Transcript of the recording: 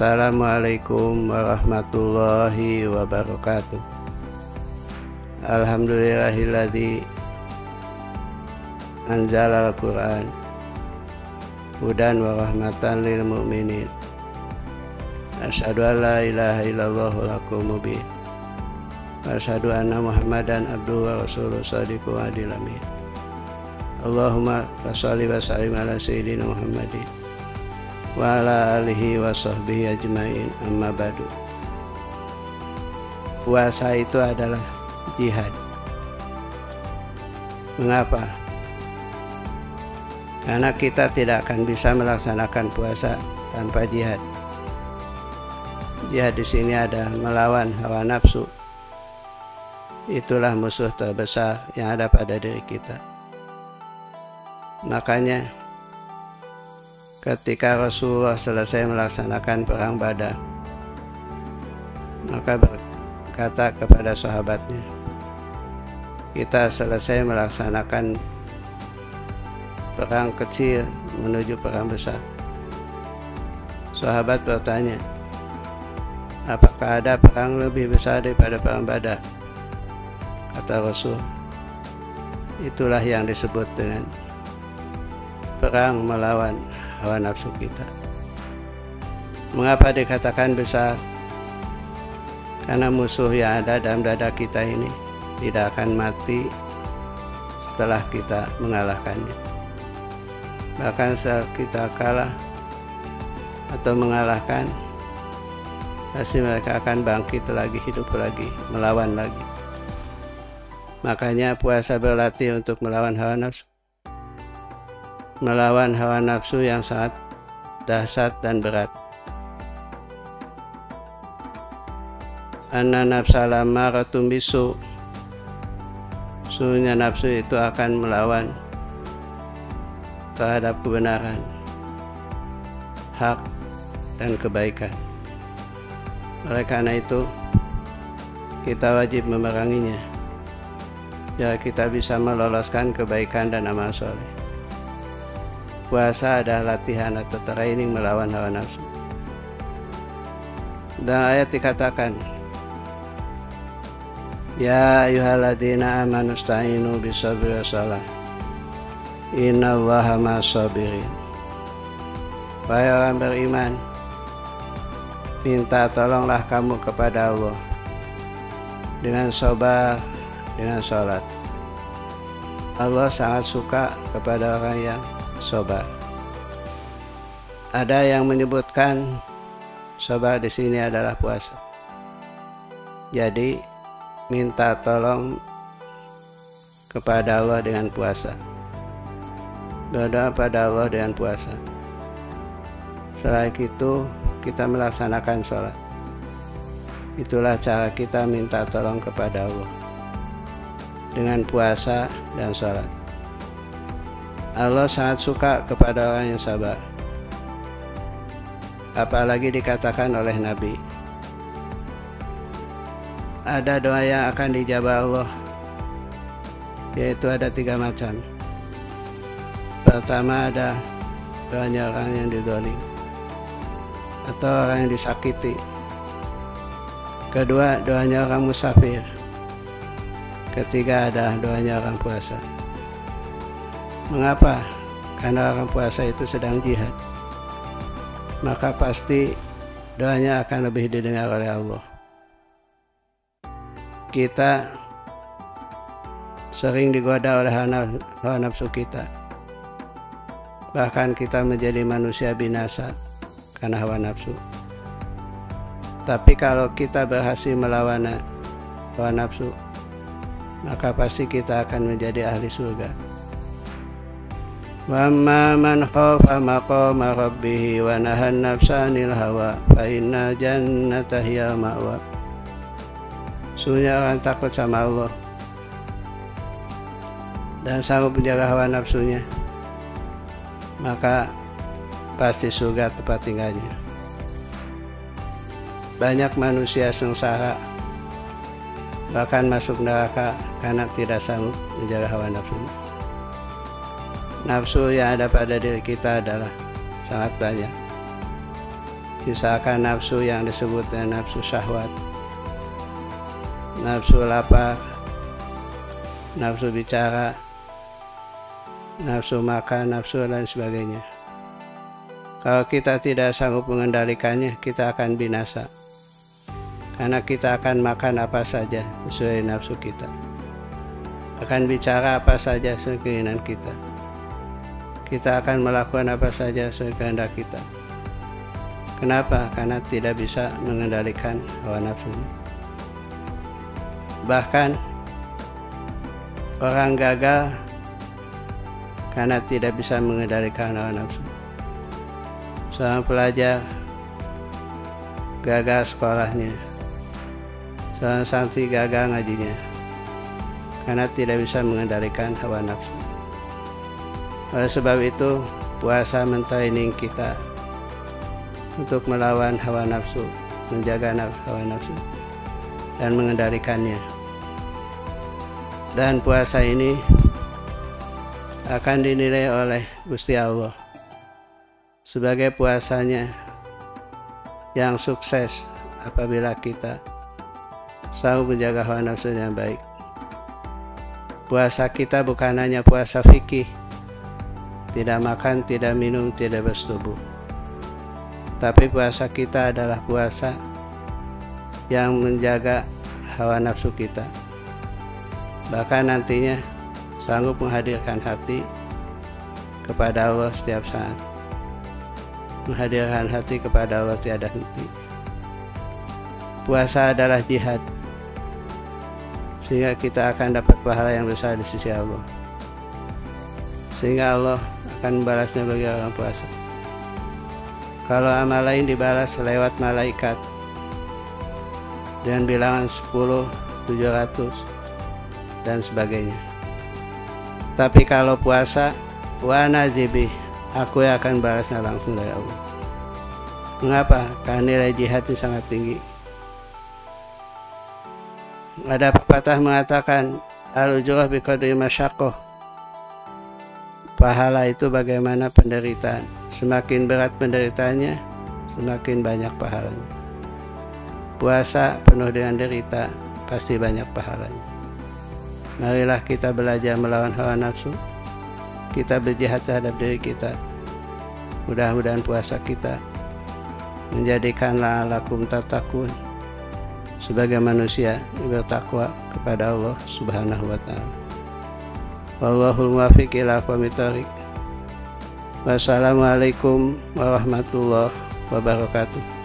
Assalamualaikum warahmatullahi wabarakatuh. Alhamdulillahilladzi anzal al-Quran Hudan wa rahmatan lil mu'minin. Asyhadu an la ilaha illallah lakum mubin. Asyhadu anna muhammadan abduhu wa rasuluh sadiqu adil amin. Allahumma salli wa sallim ala sayyidina muhammadin wa ala alihi wa sahbihi ajmain. Amma badu. Puasa itu adalah jihad. Mengapa? Karena kita tidak akan bisa melaksanakan puasa tanpa jihad. Jihad di sini ada melawan hawa nafsu. Itulah musuh terbesar yang ada pada diri kita. Makanya ketika Rasulullah selesai melaksanakan perang Badar maka berkata kepada sahabatnya kita selesai melaksanakan perang kecil menuju perang besar. Sahabat bertanya apakah ada perang lebih besar daripada perang Badar? Kata Rasul itulah yang disebut dengan perang melawan hawa nafsu kita. Mengapa dikatakan besar? Karena musuh yang ada dalam dada kita ini tidak akan mati setelah kita mengalahkannya. Bahkan saat kita kalah atau mengalahkan, pasti mereka akan bangkit lagi, hidup lagi, melawan lagi. Makanya puasa berlatih untuk melawan hawa nafsu melawan hawa nafsu yang sangat dahsyat dan berat. Anna nafsa lamaratun bisu Suhunya nafsu itu akan melawan terhadap kebenaran, hak, dan kebaikan. Oleh karena itu, kita wajib memeranginya, ya kita bisa meloloskan kebaikan dan amal soleh. Puasa adalah latihan atau training melawan hawa nafsu. Dan ayat dikatakan, Ya ayuhaladina amanu sta'inu bisabri wa. Inna allaha ma'asabirin. Wahai orang beriman, minta tolonglah kamu kepada Allah dengan sabar, dengan sholat. Allah sangat suka kepada orang yang sobat. Ada yang menyebutkan sobat di sini adalah puasa. Jadi minta tolong kepada Allah dengan puasa. Berdoa pada Allah dengan puasa. Setelah itu kita melaksanakan sholat. Itulah cara kita minta tolong kepada Allah dengan puasa dan sholat. Allah sangat suka kepada orang yang sabar. Apalagi dikatakan oleh Nabi. Ada doa yang akan dijabah Allah. Yaitu ada tiga macam. Pertama ada doanya orang yang didolim. Atau orang yang disakiti. Kedua doanya orang musafir. Ketiga ada doanya orang puasa. Mengapa? Karena orang puasa itu sedang jihad. Maka pasti doanya akan lebih didengar oleh Allah. Kita sering digoda oleh hawa nafsu kita. Bahkan kita menjadi manusia binasa karena hawa nafsu. Tapi kalau kita berhasil melawan hawa nafsu, maka pasti kita akan menjadi ahli surga. Khafa maqama rabbih wa nahan nafsa anil hawa fa inna jannata hiya ma'wa. Sunya orang takut sama Allah dan sanggup menjaga hawa nafsunya maka pasti surga tempat tinggalnya. Banyak manusia sengsara bahkan masuk neraka karena tidak sanggup menjaga hawa nafsunya nafsu yang ada pada diri kita adalah sangat banyak. Misalkan nafsu yang disebut dengan nafsu syahwat nafsu lapar nafsu bicara nafsu makan, nafsu dan sebagainya. Kalau kita tidak sanggup mengendalikannya kita akan binasa. Karena kita akan makan apa saja sesuai nafsu kita. Akan bicara apa saja sesuai keinginan kita kita akan melakukan apa saja sesuai kehendak kita Kenapa? Karena tidak bisa mengendalikan hawa nafsu. Bahkan orang gagal karena tidak bisa mengendalikan hawa nafsu. Seorang pelajar gagal sekolahnya. Seorang santri gagal ngajinya karena tidak bisa mengendalikan hawa nafsu. Oleh sebab itu, puasa mentraining kita untuk melawan hawa nafsu, menjaga hawa nafsu, dan mengendalikannya. Dan puasa ini akan dinilai oleh Gusti Allah sebagai puasanya yang sukses apabila kita sanggup menjaga hawa nafsu yang baik. Puasa kita bukan hanya puasa fikih, tidak makan, tidak minum, tidak bersetubuh tapi puasa kita adalah puasa yang menjaga hawa nafsu kita. Bahkan nantinya sanggup menghadirkan hati kepada Allah setiap saat. Menghadirkan hati kepada Allah tiada henti. Puasa adalah jihad. Sehingga kita akan dapat pahala yang besar di sisi Allah. Sehingga Allah akan membalasnya bagi orang puasa. Kalau amal lain dibalas lewat malaikat dengan bilangan 10, 700 dan sebagainya. Tapi kalau puasa, wa najibi, aku yang akan balasnya langsung dari Allah. Mengapa? Karena nilai jihad sangat tinggi. Ada pepatah mengatakan al-ujrah biqadri masyakoh pahala itu bagaimana penderitaan. Semakin berat penderitaannya, semakin banyak pahalanya. Puasa penuh dengan derita, pasti banyak pahalanya. Marilah kita belajar melawan hawa nafsu. Kita berjihad terhadap diri kita. Mudah-mudahan puasa kita menjadikanlah lakum tatakun sebagai manusia bertakwa kepada Allah Subhanahu wa taala. Wallahul muwafiq ila Wassalamualaikum warahmatullahi wabarakatuh.